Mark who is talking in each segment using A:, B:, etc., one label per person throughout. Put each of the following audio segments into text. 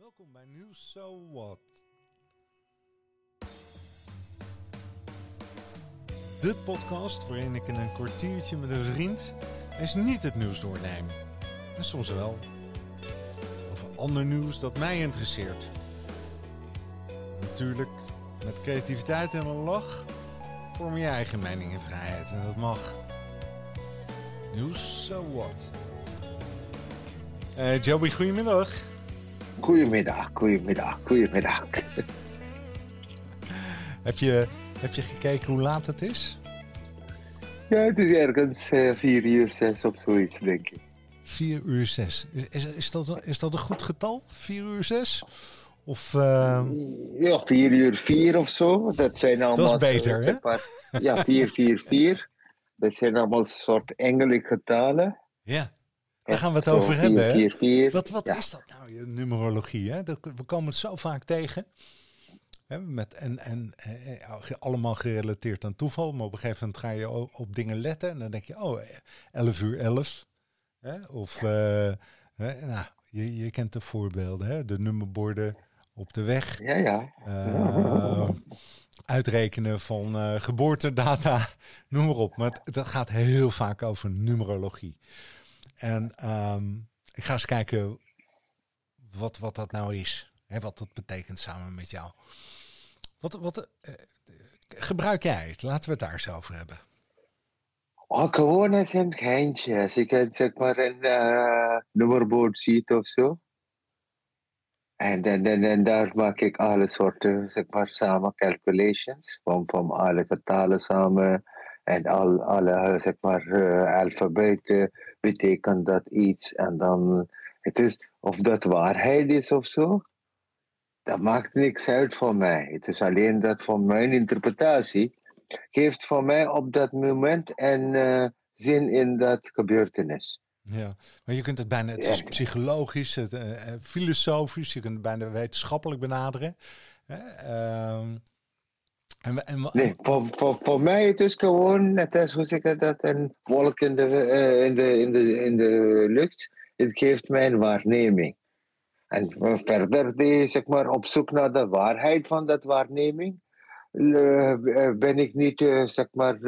A: Welkom bij Nieuws So What. De podcast waarin ik in een kwartiertje met een vriend eens niet het nieuws doorneem. En soms wel. Over ander nieuws dat mij interesseert. Natuurlijk, met creativiteit en een lach vorm je eigen mening en vrijheid. En dat mag. Nieuws So What. Eh Joby, goedemiddag.
B: Goedemiddag, goedemiddag, goedemiddag.
A: Heb je, heb je gekeken hoe laat het is?
B: Ja, het is ergens eh, vier uur, zes of zoiets, denk ik.
A: 4 uur 6. Is, is, is, dat, een- is dat een goed getal? 4 uur 6? Of eh,
B: Ja, vier uur vier of zo. Dat zijn allemaal...
A: beter,
B: zo,
A: hè?
B: zeg maar, ja, vier, vier, vier. Dat zijn allemaal soort engelijke getallen.
A: ja, daar gaan we het over hebben. Hè?
B: Vier, vier.
A: Wat, wat
B: Ja.
A: is dat nou, je numerologie? Hè? We komen het zo vaak tegen. Hè? Met, en en eh, eh, allemaal gerelateerd aan toeval. Maar op een gegeven moment ga je op dingen letten. En dan denk je, oh, eh, 11 uur 11. Hè? Of, eh, hè? Nou, je, je kent de voorbeelden. Hè? De nummerborden op de weg.
B: Ja, ja.
A: Eh, uitrekenen van eh, geboortedata, noem maar op. Maar het, dat gaat heel vaak over numerologie. En ehm, ik ga eens kijken wat, wat dat nou is. Hè, wat dat betekent samen met jou. Wat, wat eh, gebruik jij het? Laten we het daar eens over hebben.
B: Oh, gewoon als een geintje. Als ik zeg maar een eh, nummerbord ziet of zo. En, en, en, en daar maak ik alle soorten, zeg maar, samen calculations. Van, van alle getallen samen. En al, alle, zeg maar, eh, alfabeten betekent dat iets. En dan, het is, of dat waarheid is of zo. Dat maakt niks uit voor mij. Het is alleen dat van mijn interpretatie geeft voor mij op dat moment een eh, zin in dat gebeurtenis.
A: Ja, maar je kunt het bijna, het is psychologisch, het, eh, eh, filosofisch, je kunt het bijna wetenschappelijk benaderen. Hè?
B: Nee, voor, voor, voor mij het is gewoon, net als hoe zeg ik dat, een wolk in de, eh, in, de, in, de, in de lucht. Het geeft mij een waarneming. En verder die, zeg maar, op zoek naar de waarheid van dat waarneming, eh, eh, ben ik niet, zeg maar,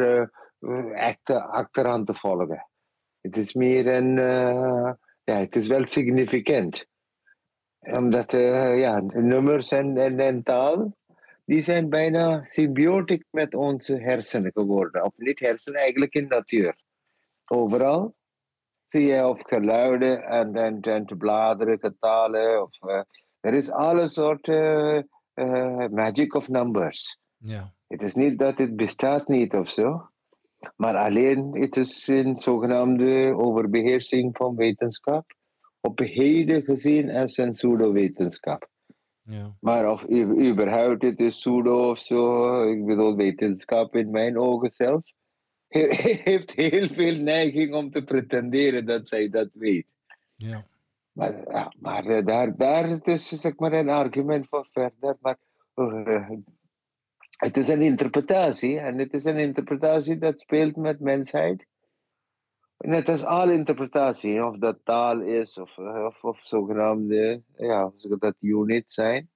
B: echt achteraan te volgen. Het is meer een, ja, het is wel significant. Omdat, ja, nummers en, en, en taal, die zijn bijna symbiotisch met onze hersenen geworden. Of niet hersenen, eigenlijk in natuur. Overal zie je of geluiden en dan en te bladeren, getalen. Of, eh, er is alle soorten eh, magic of numbers.
A: ja,
B: Het is niet dat het bestaat niet of zo. Maar alleen het is een zogenaamde overbeheersing van wetenschap. Op heden gezien als een pseudo-wetenschap.
A: Ja,
B: Maar of überhaupt het is pseudo of zo, ik bedoel wetenschap in mijn ogen zelf, he- heeft heel veel neiging om te pretenderen dat zij dat weet.
A: ja.
B: Maar, ja, maar eh, daar, daar is zeg maar een argument voor verder. Maar eh, het is een interpretatie en het is een interpretatie dat speelt met mensheid. Net als alle interpretatie, of dat taal is of, of, of zogenaamde, ja, dat unit zijn.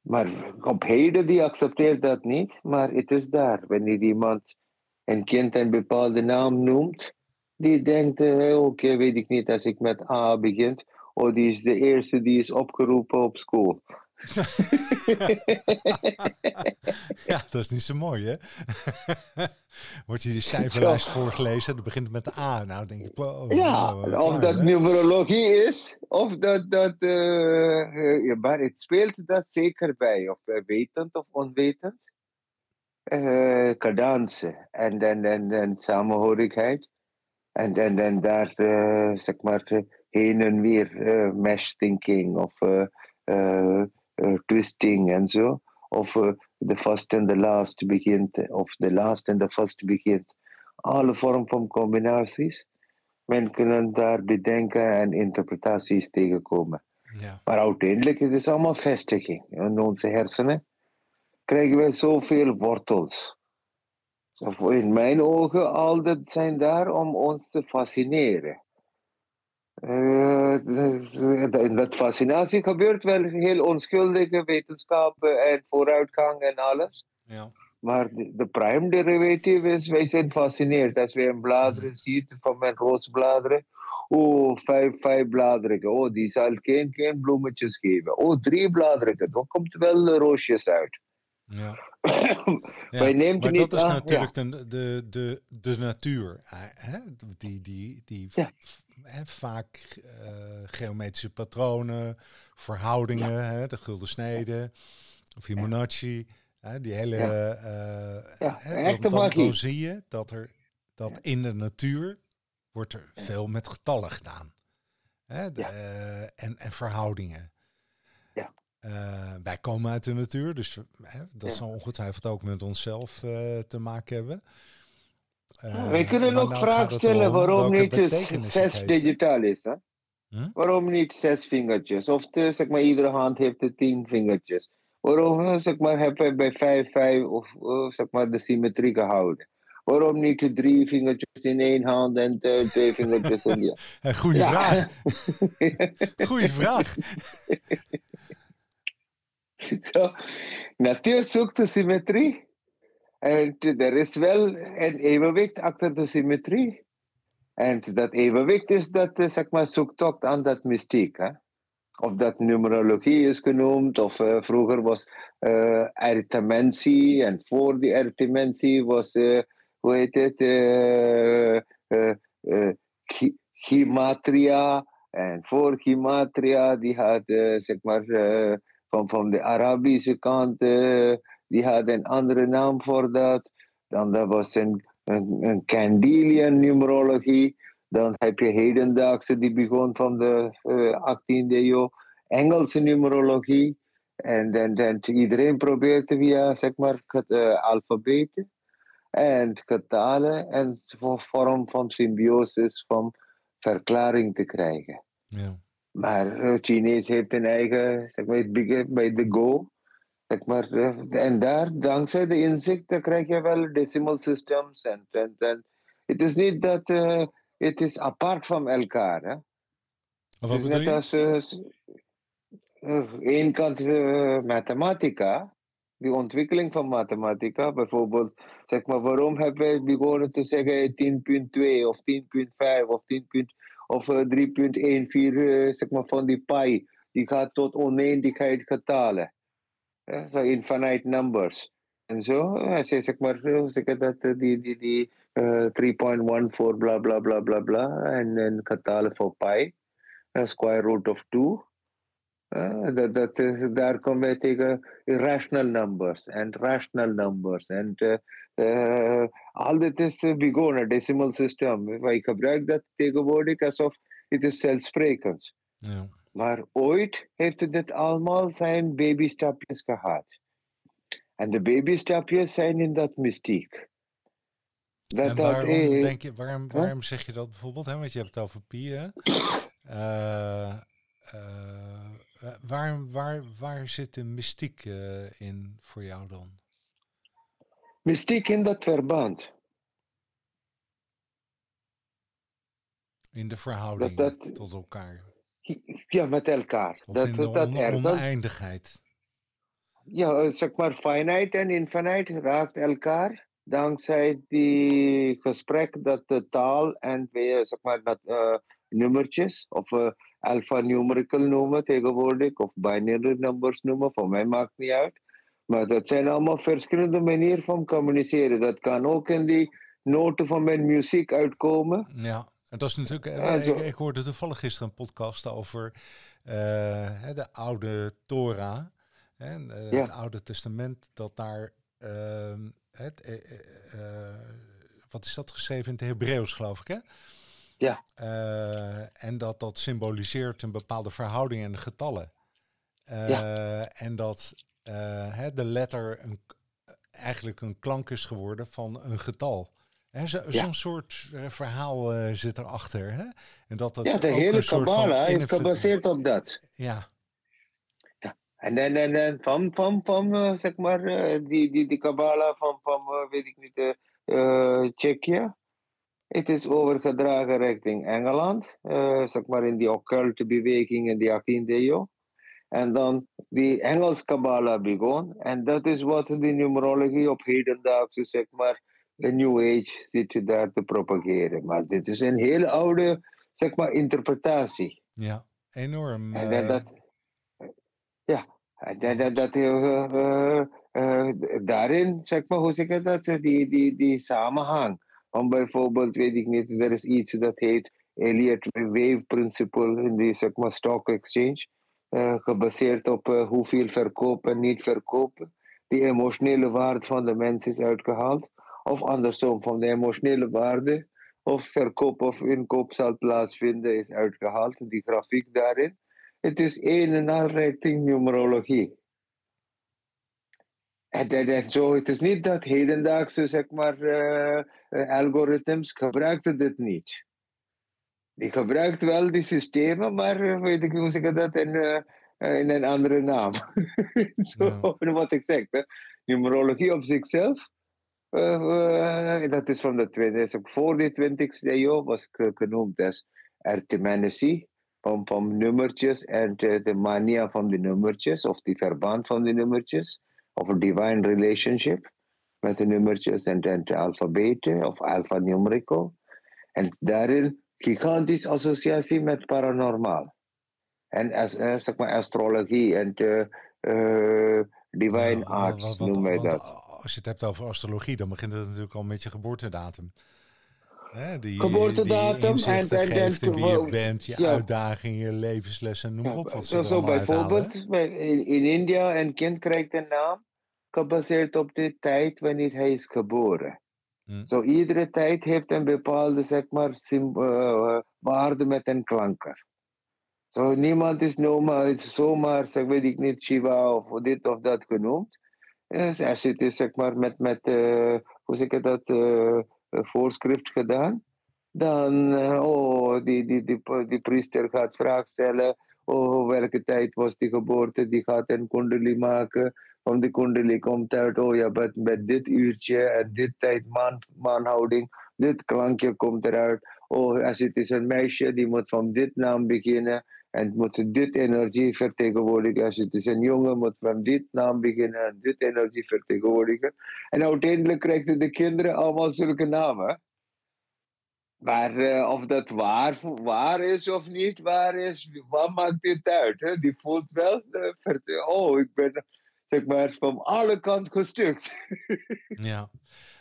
B: Maar op heden die accepteert dat niet, maar het is daar. Wanneer iemand een kind een bepaalde naam noemt, die denkt, eh, oké, weet ik niet, als ik met A begint, oh, die is de eerste die is opgeroepen op school.
A: Ja, dat is niet zo mooi, hè? Wordt je de cijferlijst voorgelezen, dat begint met de A. Nou, denk ik, wow,
B: Ja,
A: wow,
B: of dat
A: hè?
B: numerologie is, of dat, dat eh, eh, ja, maar het speelt dat zeker bij, of eh, wetend of onwetend. Eh cadans en, en, en, en samenhorigheid. En, en, en daar, zeg maar, heen en weer mesh thinking of twisting en zo. Of eh, de first en de last begint, of de last en de first begint. Alle vormen van combinaties. Men kunnen daar bedenken en interpretaties tegenkomen.
A: Ja,
B: Maar uiteindelijk het is allemaal vestiging. In onze hersenen krijgen wij zoveel wortels. In mijn ogen, al dat zijn daar om ons te fascineren. Eh, in dat fascinatie gebeurt wel heel onschuldige wetenschappen en vooruitgang en alles.
A: Ja.
B: Maar de, de prime derivative is, wij zijn gefascineerd. Als we een bladeren ziet van mijn roosbladeren. Oh, vijf, vijf bladeren. Oh, die zal geen, geen bloemetjes geven. Oh, drie bladeren. Dan komt wel roosjes uit.
A: Ja.
B: Wij
A: Ja,
B: neemt
A: maar
B: niet
A: dat is
B: aan-
A: natuurlijk de, de, de, de natuur. eh, Hè? Die, die, die
B: Ja.
A: Vaak eh, geometrische patronen, verhoudingen, hè, de gulden snede, Fibonacci. Hè, die hele.
B: Ja.
A: eh, dan, dan, zie je dat er dat in de natuur wordt er veel met getallen gedaan. Hè, de, eh, en, en verhoudingen.
B: Ja.
A: Wij komen uit de natuur, dus hè, dat zal ongetwijfeld ook met onszelf eh, te maken hebben. Eh,
B: Wij kunnen ook
A: nou
B: vraag stellen waarom niet zes digitaal is. Hè?
A: Hm?
B: Waarom niet zes vingertjes? Of de, zeg maar, iedere hand heeft de tien vingertjes. Waarom eh, zeg maar, hebben we bij vijf, vijf of eh, zeg maar, de symmetrie gehouden? Waarom niet de drie vingertjes in één hand en de twee vingertjes in die
A: Eh, goeie
B: Ja.
A: vraag. Goeie vraag.
B: Zo, natuur zoekt de symmetrie. En er is wel een evenwicht achter de symmetrie. En dat evenwicht is dat, eh, zeg maar, zoektocht aan dat mystiek. Of dat numerologie is genoemd, of eh, vroeger was arithmentie, en voor die arithmentie was, eh, hoe heet het, Gematria. En voor Gematria, die had, zeg maar, van, van de Arabische kant, die had een andere naam voor dat. Dan dat was een, een, een Candelian numerologie. Dan heb je hedendaagse, die begon van de eh, 18e eeuw, Engelse numerologie. En dan, dan iedereen probeert via, zeg maar, het uh, alfabeten en getallen en voor vorm van symbiosis, van verklaring te krijgen.
A: Ja.
B: Maar uh, Chinees heeft een eigen, zeg maar, bij de Go. Zeg maar, uh, en daar, dankzij de inzicht, dan krijg je wel decimal systems. En, en, en het is niet dat uh, het is apart van elkaar. Hè?
A: Wat
B: Het is
A: bedoel
B: net
A: je?
B: als uh, één kant uh, mathematica, die ontwikkeling van mathematica, bijvoorbeeld, zeg maar, waarom hebben wij begonnen te zeggen 10.2 of 10.5 of 10. of uh, 3.14, uh, zeg maar, van die pi, die gaat tot oneindigheid getallen. Uh, so infinite numbers. En zo, als je zeg maar, zeg dat die, die, die uh, 3.14 bla bla bla bla bla, en, en getallen voor pi, uh, square root of 2. Uh, dat, dat is, daar komen wij tegen irrational numbers en rational numbers. En uh, uh, al dit is begonnen, decimal system. Wij gebruiken dat tegenwoordig alsof het is zelfsprekend.
A: Ja.
B: Maar ooit heeft dit allemaal zijn babystapjes gehad. En de babystapjes zijn in dat mystiek.
A: Dat, en waarom, dat, eh, denk je, waarom, waarom huh? zeg je dat bijvoorbeeld? Hè? Want je hebt het over pi, hè? Uh, uh, waar, waar, waar zit de mystiek uh, in voor jou dan?
B: Mystiek in dat verband.
A: In de verhouding dat, dat, tot elkaar.
B: Ja, met elkaar.
A: Of dat, in de dat on, ergens, oneindigheid.
B: Ja, zeg maar, finite en infinite raakt elkaar dankzij die gesprek dat de taal en weer, zeg maar, dat uh, nummertjes of uh, alphanumerical noemen tegenwoordig of binary numbers noemen, voor mij maakt niet uit. Maar dat zijn allemaal verschillende manieren van communiceren. Dat kan ook in die noten van mijn muziek uitkomen.
A: Ja, en dat is natuurlijk. Ja, ik, ik, hoorde toevallig gisteren een podcast over uh, de oude Torah, uh, ja. het Oude Testament, dat daar. Uh, het, uh, wat is dat geschreven in het Hebreeuws, geloof ik, hè?
B: Ja.
A: En dat dat symboliseert een bepaalde verhouding en getallen. Ja. En dat hè, de letter een, eigenlijk een klank is geworden van een getal. Zo'n zo ja. soort verhaal zit erachter. Hè? En dat dat
B: ja, de hele Kabbalah is gebaseerd op dat.
A: Ja.
B: ja. En, en, en, en van, van, van zeg maar, die, die, die Kabbalah van, van weet ik niet, Tsjechië Het is overgedragen richting Engeland, zeg maar in die occulte beweging in de 18e eeuw. En dan die Engels Kabbalah begon. En dat is wat de numerologie op hedendaagse, zeg maar, de New Age zit daar te propageren. Maar dit is een hele oude, zeg maar, interpretatie.
A: Ja, enorm. En
B: uh... dat, ja, en dat, dat uh, uh, daarin, zeg maar, hoe zeg ik dat, die, die, die samenhang. Om bijvoorbeeld, weet ik niet, er is iets dat heet Elliott Wave Principle in de zeg maar, stock exchange. Uh, gebaseerd op hoeveel verkopen en niet verkopen. Die emotionele waarde van de mens is uitgehaald. Of andersom, van de emotionele waarde of verkoop of inkoop zal plaatsvinden is uitgehaald. Die grafiek daarin. Het is een en al richting numerologie. En, zo, het is niet dat hedendaagse zeg maar, uh, algoritmes gebruikten dit niet. Die gebruikt wel die systemen, maar weet ik hoe zeg dat in, uh, in een andere naam. Zo, ja. wat ik zeg. Hè. Numerologie op zichzelf, uh, dat is van de tweede, voor de 20e eeuw was genoemd als arithmetic, van, van nummertjes en de mania van de nummertjes, of die verband van de nummertjes of een divine relationship met de nummertjes en de alfabeten of alphanumerical. En daarin gigantische associatie met paranormaal. En as, uh, zeg maar astrologie en de, uh, divine arts noemen wij dat.
A: Als je het hebt over astrologie, dan begint het natuurlijk al met je geboortedatum.
B: Hè, die, geboortedatum
A: die en, en, en wie je bent, je ja. uitdagingen, je levenslessen, noem ja, op. Wat
B: zo, zo bijvoorbeeld in, in India, een kind krijgt een naam gebaseerd op de tijd wanneer hij is geboren. Hmm. Zo iedere tijd heeft een bepaalde zeg maar, uh, waarde met een klanker. Zo niemand is zomaar, zomaar zeg, weet ik niet, Shiva of dit of dat genoemd. Dus als het is zeg maar met, met uh, hoe zeg ik dat, uh, voorschrift gedaan, dan, oh, die, die, die, die priester gaat vraag stellen, oh, welke tijd was die geboorte, die gaat een kundali maken. Van de kundali komt uit, oh ja, met, dit uurtje en dit tijd maan, maanhouding, dit klankje komt eruit. Oh, als het is een meisje, die moet van dit naam beginnen en moet dit energie vertegenwoordigen. Als het is een jongen, moet van dit naam beginnen en dit energie vertegenwoordigen. En uiteindelijk krijgen de kinderen allemaal zulke namen. Maar uh, of dat waar, waar is of niet waar is, wat maakt dit uit? Hè? Die voelt wel, uh, oh, ik ben zeg maar, van alle kanten gestukt.
A: ja,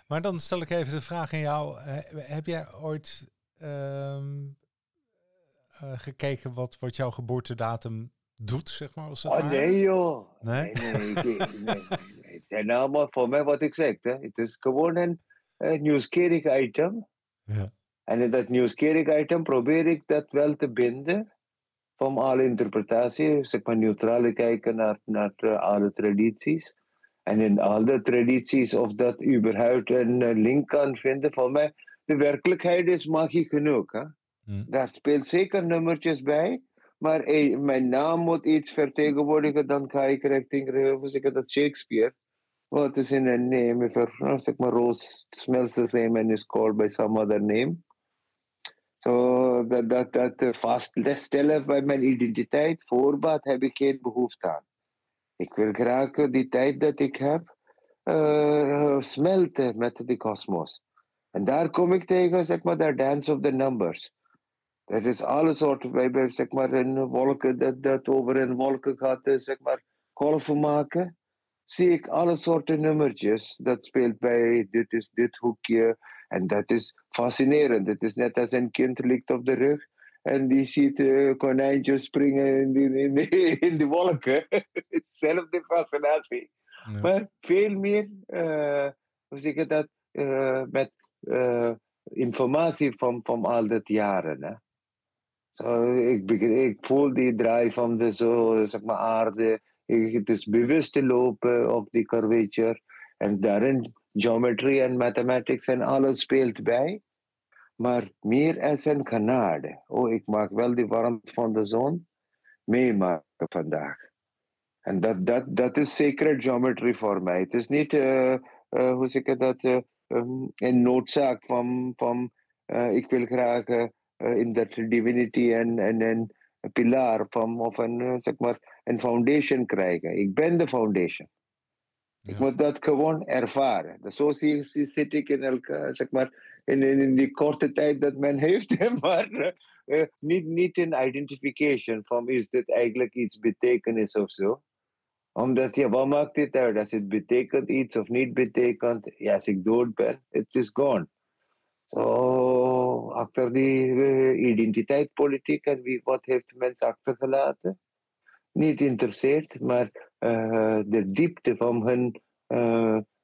A: maar dan stel ik even de vraag aan jou. Heb jij ooit uh, gekeken wat, wat jouw geboortedatum doet, zeg maar? Als het
B: oh, nee joh. Nee? Nee, nee, nee, nee, Het is allemaal voor mij wat ik zeg. Hè. Het is gewoon een uh, nieuwsgierig item. Ja. En in dat nieuwsgierig item probeer ik dat wel te binden van alle interpretatie, zeg maar neutraal kijken naar, naar uh, alle tradities. En in alle tradities of dat überhaupt een uh, link kan vinden, voor mij, de werkelijkheid is magie genoeg. Hè? Hmm. Daar speelt zeker nummertjes bij, maar hey, mijn naam moet iets vertegenwoordigen, dan ga ik richting, ik dat, Shakespeare. What is in a name? If a, zeg maar, rose smells the same and is called by some other name. Zo, dat, dat, dat vaststellen bij mijn identiteit, voorbaat, heb ik geen behoefte aan. Ik wil graag die tijd dat ik heb uh, smelten met de kosmos. En daar kom ik tegen, zeg maar, de dance of the numbers. Dat is alle soorten, wij zeg maar, een wolken, dat, dat over een wolken gaat, eh, zeg maar, golven maken. Zie ik alle soorten nummertjes. Dat speelt bij, dit is dit hoekje, en dat is fascinerend. Het is net als een kind ligt op de rug en die ziet uh, konijntjes springen in, die, in, de, in de wolken. Hetzelfde fascinatie. Maar veel meer, uh, hoe zeg je dat, uh, met informatie van, van al dat jaren. Hè? So, ik, ik voel die draai van de zo, zeg maar, aarde. het is bewust te lopen op die curvature. En daarin geometry en mathematics en alles speelt bij. Maar meer als een genade. Oh, ik mag wel die warmte van de zon meemaken vandaag. En dat, dat, dat is sacred geometry voor mij. Het is niet, uh, uh, hoe zeg ik dat, um, een noodzaak van, van ik wil graag Uh, in that divinity and en een pilaar van, of een, zeg uh, maar, een foundation krijgen. Ik ben de foundation. Ik moet dat gewoon ervaren. Dus zo zit ik in, elke, uh, zeg maar, in, in die korte tijd dat men heeft, maar uh, niet, niet in identification van is dit eigenlijk iets betekenis of zo. Omdat, ja, wat maakt dit uit? Als het betekent iets of niet betekent, ja, als ik dood ben, it is gone. Zo, achter die uh, identiteitspolitiek en wie, wat heeft mensen achtergelaten? Niet interesseert, maar uh, de diepte van hun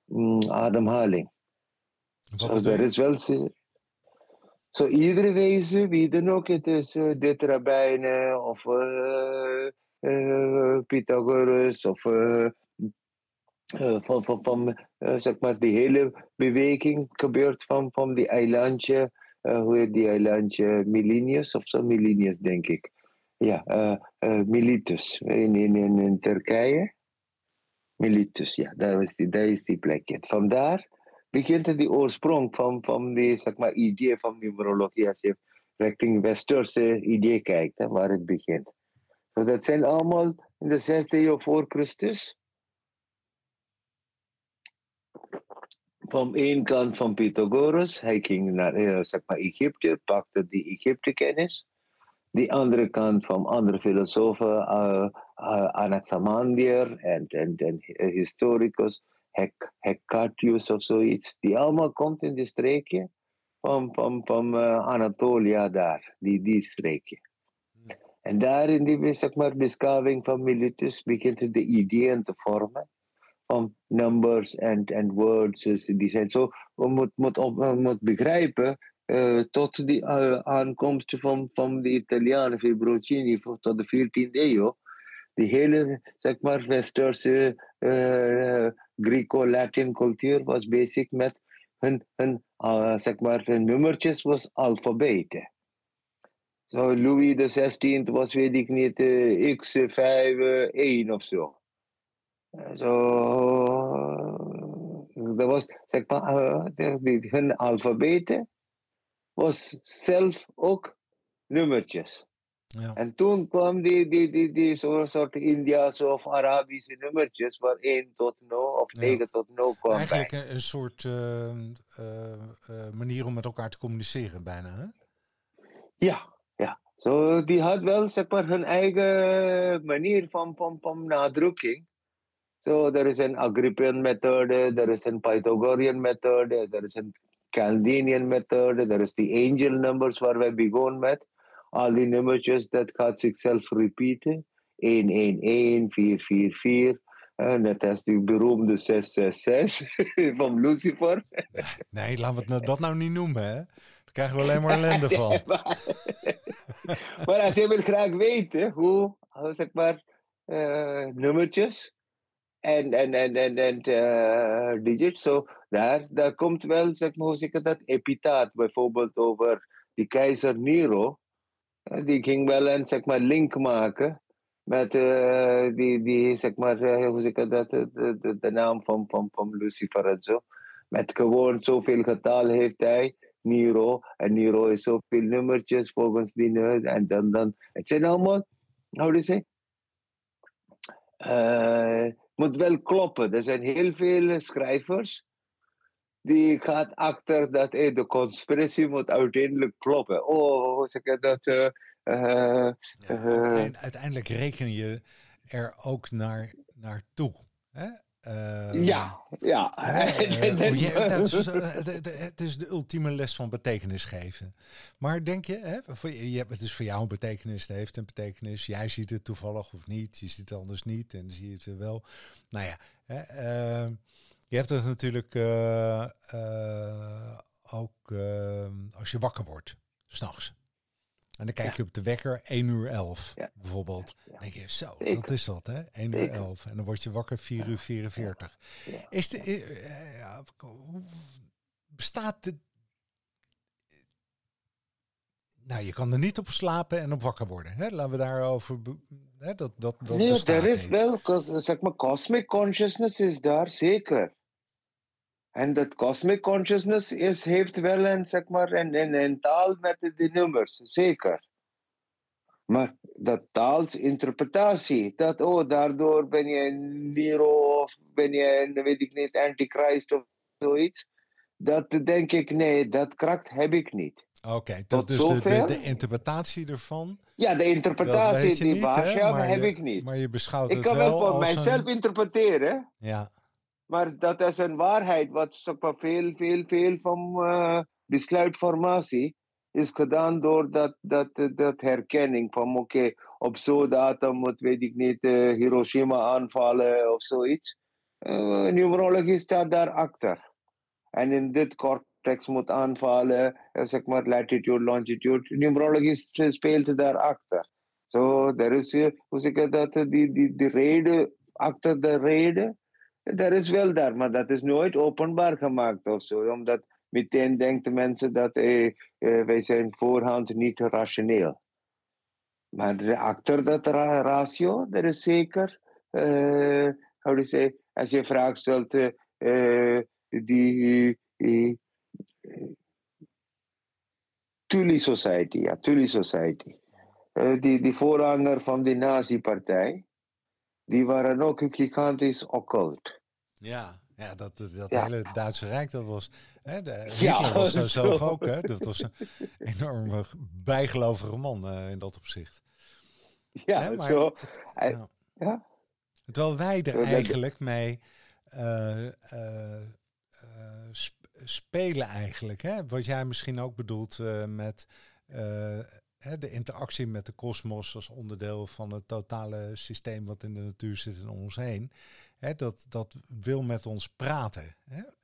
B: mm, ademhaling. Wat so, er is wel zo iedere wezen, wie dan ook het is, uh, dit rabbijnen of uh, uh, Pythagoras of van, van, van zeg maar die hele beweging gebeurt van, van die eilandje, hoe heet die eilandje, Milinius of zo, Milinius denk ik. Ja, Militus in, in, in, in Turkije. Militus, ja, daar is die, daar is die plekje. Vandaar begint die oorsprong van, van die zeg maar, idee van numerologie. Als je richting westerse idee kijkt, hè, waar het begint. So dat zijn allemaal in de zesde eeuw voor Christus. Van één kant van Pythagoras, hij ging naar uh, zeg maar, Egypte, pakte die Egypte kennis. Die andere kant van andere filosofen, uh, uh, Anaximander en, en, en historicus, Hecatius of zoiets. Die allemaal komt in die streekje van, van, van uh, Anatolia daar, die, die streekje. Hmm. En daar in die zeg maar, beschaving van Miletus begint de ideeën te vormen van numbers en words. Die zijn zo, we moeten moet, moet begrijpen uh, tot die uh, aankomst van, van de Italianen, Fibroncini, tot de 14e eeuw. Die hele, zeg maar, westerse uh, Greco-Latin cultuur was basic met hun, hun zeg maar, hun nummertjes was alfabeten. Zo Louis XVI was, weet ik niet, uh, X51 of zo. Zo, dat was, zeg maar, hun alfabeten was zelf ook nummertjes. Ja. En toen kwam die, die, die, die soort India's of Arabische nummertjes, waar 1 tot 0 of 9 tot 0 kwam.
A: Eigenlijk Een, een, soort uh, uh, manier om met elkaar te communiceren, bijna. Hè?
B: Ja, ja. So, die had wel zeg maar, hun eigen manier van, van, van nadrukking. So, er is een Agrippian methode, er is een Pythagorean methode, er is een Chaldean methode, er is die angel numbers waar wij begonnen met al die dat gaat zichzelf repeaten. 1, 1, 1, 4, 4, 4. Uh, net als die beroemde 666 van Lucifer.
A: nee, laten we het dat nou niet noemen, hè? Daar krijgen we alleen maar ellende van.
B: maar, maar, als je wil graag weten hoe, zeg maar, uh, nummertjes en, en, en, en, en uh, digits, zo, daar, daar komt wel, zeg maar, hoe ik dat, epitaat bijvoorbeeld over die keizer Nero die ging wel een zeg maar, link maken met uh, die, die, zeg maar, uh, hoe zeg ik dat, de, de, de, naam van, van, van Lucifer en zo. Met gewoon zoveel getal heeft hij, Nero. En Nero is zoveel nummertjes volgens die neus. En dan, dan, het zijn allemaal, hoe do you Uh, moet wel kloppen. Er zijn heel veel schrijvers die gaat achter dat hey, de conspiratie moet uiteindelijk kloppen. Oh, hoe zeg ik dat? Uh, uh,
A: ja, uiteindelijk reken je er ook naar, naartoe. Hè?
B: Uh, ja, ja.
A: het is de ultieme les van betekenis geven. Maar denk je, hè, je, het is voor jou een betekenis, het heeft een betekenis. Jij ziet het toevallig of niet, je ziet het anders niet en zie je het wel. Nou ja, hè, uh, je hebt het natuurlijk uh, uh, ook uh, als je wakker wordt, s'nachts. En dan kijk je op de wekker 1 uur 11 ja. bijvoorbeeld. Dan denk je, zo, Zeker. dat is dat hè, 1 uur 11. En dan word je wakker 4 uur 44. Is de, hoe bestaat de... Nou, je kan er niet op slapen en op wakker worden. Hè? Laten we daarover... Hè? Dat, dat, dat
B: nee, er is niet. wel, zeg maar, cosmic consciousness is daar, zeker. En dat cosmic consciousness is, heeft wel een, zeg maar, een, een, een taal met de nummers, zeker. Maar dat taalsinterpretatie, dat oh, daardoor ben je een Nero of ben je een, weet ik niet, antichrist of zoiets. Dat denk ik, nee, dat kracht heb ik niet.
A: Oké, dat is de, de, de, interpretatie ervan.
B: Ja, de interpretatie, die Bahasha heb ik niet.
A: Maar je beschouwt
B: ik
A: het
B: wel Ik kan wel voor mijzelf interpreteren.
A: Ja.
B: Maar dat is een waarheid, wat veel, veel, veel van uh, besluitformatie is gedaan door dat, dat, dat herkenning van oké, okay, op zo'n datum moet, weet ik niet, uh, Hiroshima aanvallen of zoiets. Uh, numerologie staat daarachter. En in dit cortex moet aanvallen, zeg maar latitude, longitude. Numerologie speelt daarachter. Zo, so, er is, hoe zeg ik dat, die, die reden, achter de reden, dat is wel daar, maar dat is nooit openbaar gemaakt of zo. Omdat meteen denken mensen dat eh, eh, wij zijn voorhand niet rationeel. Maar achter dat ra ratio, dat is zeker, uh, do say, als je vraagt stelt, uh, die Tully Society, ja, Tully Society. Uh, die, die voorganger van de Nazi-partij, die waren ook gigantisch occult.
A: Ja, ja dat, dat hele Duitse Rijk, dat was... Hè, de, Hitler was zo zelf ook, hè? Dat was een enorme bijgelovige man uh, in dat opzicht.
B: Ja, hè, maar, zo.
A: ja. ja. Terwijl wij er eigenlijk mee uh, uh, spelen eigenlijk. Hè? Wat jij misschien ook bedoelt met de interactie met de kosmos als onderdeel van het totale systeem wat in de natuur zit en om ons heen. Dat, dat wil met ons praten.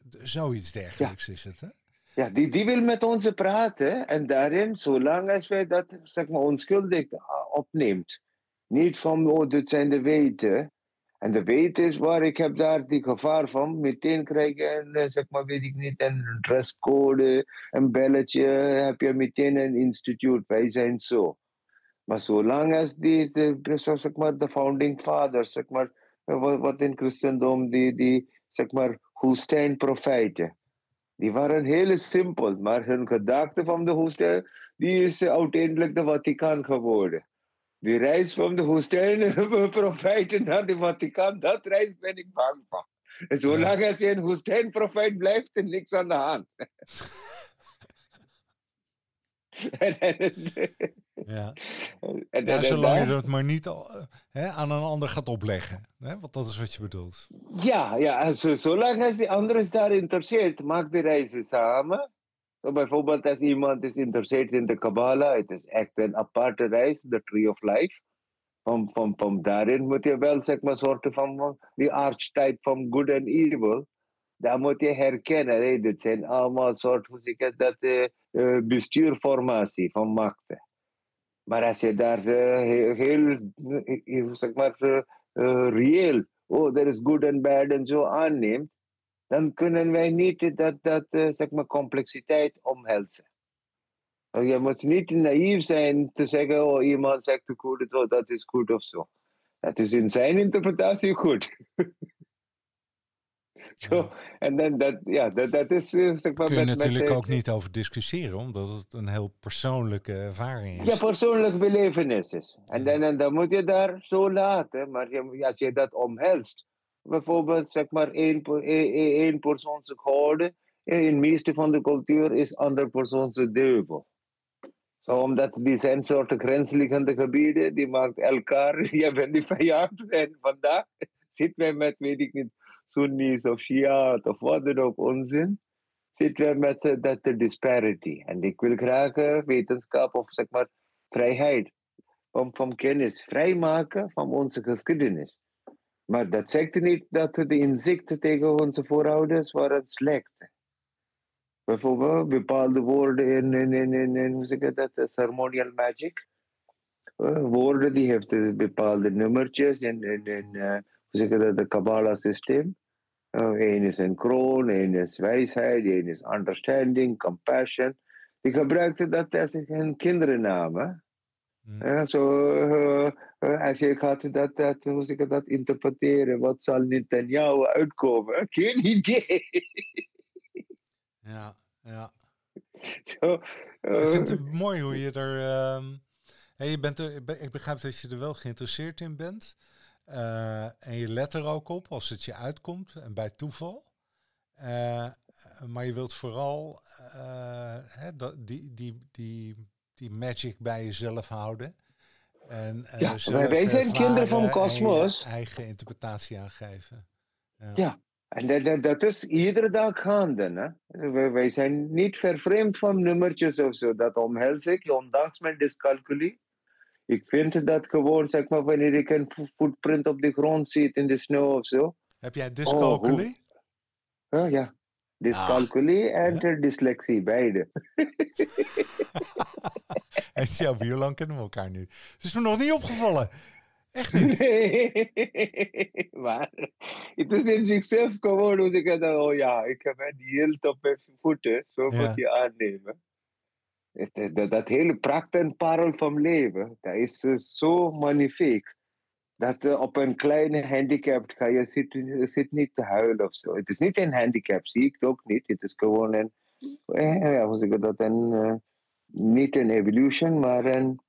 A: Zoiets dergelijks is het. Hè?
B: Ja, die, die wil met ons praten. En daarin, zolang als wij dat zeg maar, onschuldig opneemt. Niet van, oh, dit zijn de weten. En de weet is waar ik heb daar die gevaar van. Meteen krijg je een, eh, zeg maar, weet ik niet, een dresscode, een belletje. Heb je meteen een instituut. Wij zijn zo. Maar zolang als die, de, zeg maar, de founding fathers, zeg maar, eh, wat, in christendom, die, die, zeg maar, Hoestijn-profijten. Die waren heel simpel, maar hun gedachte van de Hoestijn, die is uiteindelijk de Vaticaan geworden. Die reis van de woestijn profijten naar de Vaticaan, dat reis ben ik bang van. En zolang als je een woestijnprofijt blijft, is niks aan de hand.
A: ja. En, ja, zolang je dat maar niet hè, aan een ander gaat opleggen. Hè? Want dat is wat je bedoelt.
B: Ja, ja zolang als die ander daar interesseert, maak de reizen samen. So bijvoorbeeld als iemand is geïnteresseerd in de Kabbalah, het is echt een aparte reis, de Tree of Life. Van, van, van daarin moet je wel zeg maar soorten van die archetype van good and evil. Daar moet je herkennen. Hey, dit zijn allemaal soort dat, uh, bestuurformatie van machten. Maar als je daar uh, heel, heel, zeg maar, uh, reëel, oh, er is good and bad en zo aanneemt, dan kunnen wij niet dat, dat uh, zeg maar complexiteit omhelzen. Je moet niet naïef zijn te zeggen, oh iemand zegt goed, dat is goed of zo. Dat is in zijn interpretatie goed. Zo, en dan dat, ja, dat, dat is uh, zeg maar.
A: Kun je
B: met,
A: natuurlijk
B: met,
A: ook niet over discussiëren, omdat het een heel persoonlijke ervaring is.
B: Ja, persoonlijk belevenis is. En dan, en dan moet je daar zo laten, maar je, als je dat omhelst, bijvoorbeeld zeg maar één, één persoon zich houden. In de meeste van de cultuur is andere persoon de duivel. Zo, omdat die zijn soorten grensliggende gebieden, die maakt elkaar, je bent die vijand. En vandaag zitten wij met, weet ik niet, Sunnis of Shia's of wat dan ook onzin. Zitten wij met uh, dat uh, disparity. En ik wil graag uh, wetenschap of zeg maar vrijheid van, van kennis vrijmaken van onze geschiedenis. Maar dat zegt niet dat de inzichten tegen onze voorouders waren slecht. Bijvoorbeeld bepaalde woorden in, in, in, in, in hoe zeg je dat, ceremonial magic. Woorden die heeft bepaalde nummertjes in, in, in uh, hoe zeg je dat, de Kabbalah systeem. Uh, Eén is een kroon, één is wijsheid, één is understanding, compassion. Die gebruikten dat als een kindernaam. Mm. zo, uh, uh, als je gaat dat, dat, hoe zeg ik dat interpreteren, wat zal Netanyahu uitkomen? Geen idee.
A: Ja, ja.
B: Zo,
A: Ik vind
B: eh,
A: het mooi hoe je er. ehm, hè, je bent er ik begrijp dat je er wel geïnteresseerd in bent. Eh, en je let er ook op als het je uitkomt en bij toeval. Eh, maar je wilt vooral eh, hè, dat, die, die, die, die magic bij jezelf houden. En,
B: Ja,
A: zelf
B: wij- wij zijn kinderen van Cosmos.
A: eigen interpretatie aangeven.
B: Ja. en dat, dat, dat is iedere dag gaande. Hè? Wij, wij zijn niet vervreemd van nummertjes of zo. Dat omhels ik, ondanks mijn dyscalculie. Ik vind dat gewoon, zeg maar, wanneer ik een footprint op de grond zie in de sneeuw of zo.
A: Heb jij dyscalculie?
B: Ja, ja. Dyscalculie en
A: Ja.
B: dyslexie, beide.
A: En Shelby, hoe lang kennen we elkaar nu? Het is me nog niet opgevallen. Echt niet.
B: Nee, maar het is in zichzelf gewoon hoe ik oh ja, ik heb het heel op mijn voeten, zo
A: Ja.
B: moet je aannemen. Het, dat, dat hele pracht en parel van leven, dat is eh, zo magnifiek. Dat eh, op een kleine handicap ga je zit, zit niet te huilen of zo. Het is niet een handicap, zie ik het ook niet. Het is gewoon een, eh, ja, hoe dat, een, eh, niet een evolution, maar een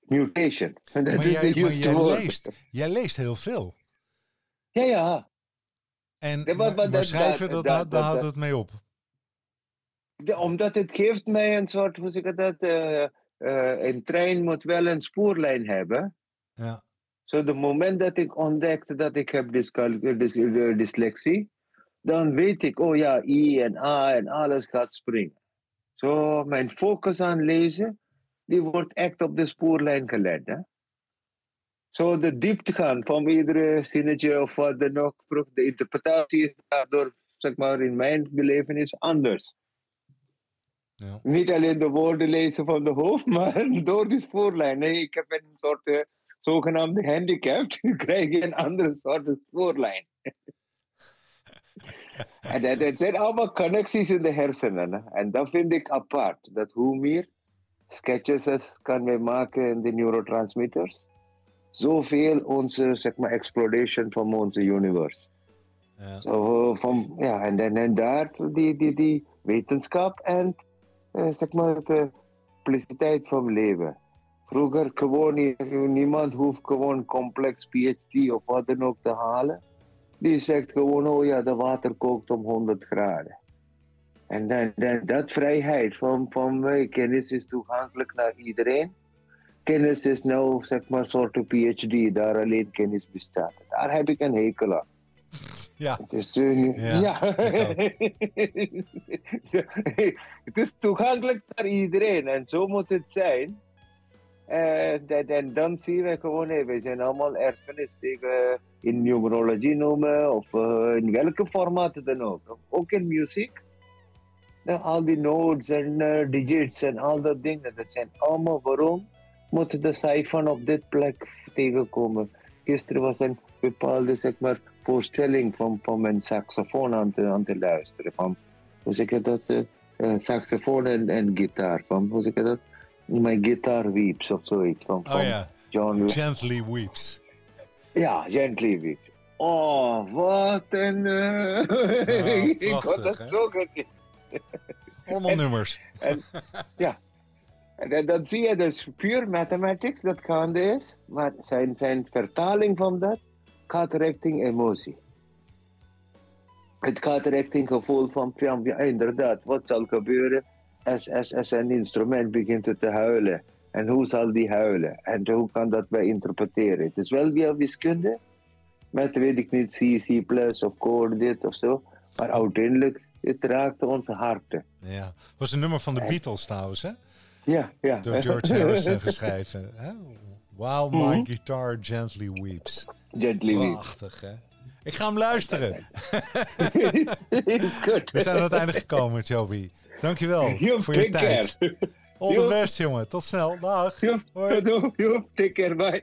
B: mutation. Dat
A: Maar
B: is
A: jij, maar leest, jij leest heel veel.
B: Ja, ja.
A: En
B: Ja, maar-
A: maar,
B: maar
A: maar
B: dat-
A: schrijven, dat,
B: dat-
A: hou- daar houdt het mee op.
B: Ja, omdat het geeft mij een soort, hoe zeg ik dat, eh, eh, een trein moet wel een spoorlijn hebben.
A: Ja,
B: Zo de moment dat ik ontdekte dat ik heb dys, eh, dyslexie, dan weet ik, oh ja, I en A en alles gaat springen. Zo mijn focus aan lezen, die wordt echt op de spoorlijn gelegd. Hè? Zo de diepte van iedere zinnetje of wat dan ook, de interpretatie is daardoor, zeg maar, in mijn belevenis anders.
A: Ja.
B: Niet alleen de woorden lezen van de hoofd, maar door die spoorlijn. Nee, ik heb een soort eh, zogenaamde handicap. Dan krijg je een andere soort spoorlijn. en dat, dat zijn allemaal connecties in de hersenen. hè. En dat vind ik apart. Dat hoe meer sketches kan wij maken in de neurotransmitters, zoveel onze, zeg maar, exploration van onze universe.
A: ja.
B: Zo, van, ja, en, en, en daar die, die, die wetenschap en eh, zeg maar de simpliciteit van leven. Vroeger gewoon nie- niemand hoeft gewoon complex PhD of wat dan ook te halen. Die zegt gewoon, oh ja, de water kookt om 100 graden. En dan, dat vrijheid van, van eh, kennis is toegankelijk naar iedereen. Kennis is nou, zeg maar, soort PhD, daar alleen kennis bestaat. Daar heb ik een hekel aan.
A: Ja.
B: Het is, eh,
A: Ja,
B: het is toegankelijk naar iedereen en zo moet het zijn. En, en, en dan zien we gewoon, hey, we zijn allemaal erfenis tegen in numerologie noemen of eh, in welke formaat dan ook. Ook in muziek. Nou, al die notes en eh, digits en al dat dingen, dat zijn allemaal waarom moet de cijfer op dit plek tegenkomen. Gisteren was een bepaalde zeg maar, voorstelling van, van mijn saxofoon aan te, aan te luisteren. Van, hoe zeg je dat? eh, saxofoon en, en gitaar. Van, hoe zeg je dat? My guitar weeps of zoiets. Van,
A: Oh
B: van
A: ja,
B: John
A: Gently Weeps.
B: ja, Gently weeps. Oh, wat een... eh, ik had dat
A: hè?
B: zo
A: Allemaal nummers.
B: En dan, dan zie je dus puur mathematics dat gaande is, maar zijn, zijn vertaling van dat gaat richting emotie. Het gaat richting gevoel van, van ja, inderdaad, wat zal gebeuren als, als, als een instrument begint te huilen? En hoe zal die huilen? En hoe kan dat wij interpreteren? Het is wel via wiskunde, met weet ik niet, C, C+, of code dit of zo, maar uiteindelijk, het raakt onze harten.
A: Ja. Was een nummer van de Beatles trouwens, hè?
B: Ja, ja.
A: Door George Harrison geschreven. Hè? While my
B: Mhm.
A: guitar gently weeps.
B: Gently weeps.
A: Prachtig, hè? Ik ga hem luisteren.
B: is goed.
A: We zijn aan het einde gekomen, Joby. Dankjewel
B: Joep,
A: voor je tijd.
B: care.
A: All the best, jongen. Tot snel. Dag.
B: Joep,
A: Hoi.
B: joep, take care, bye.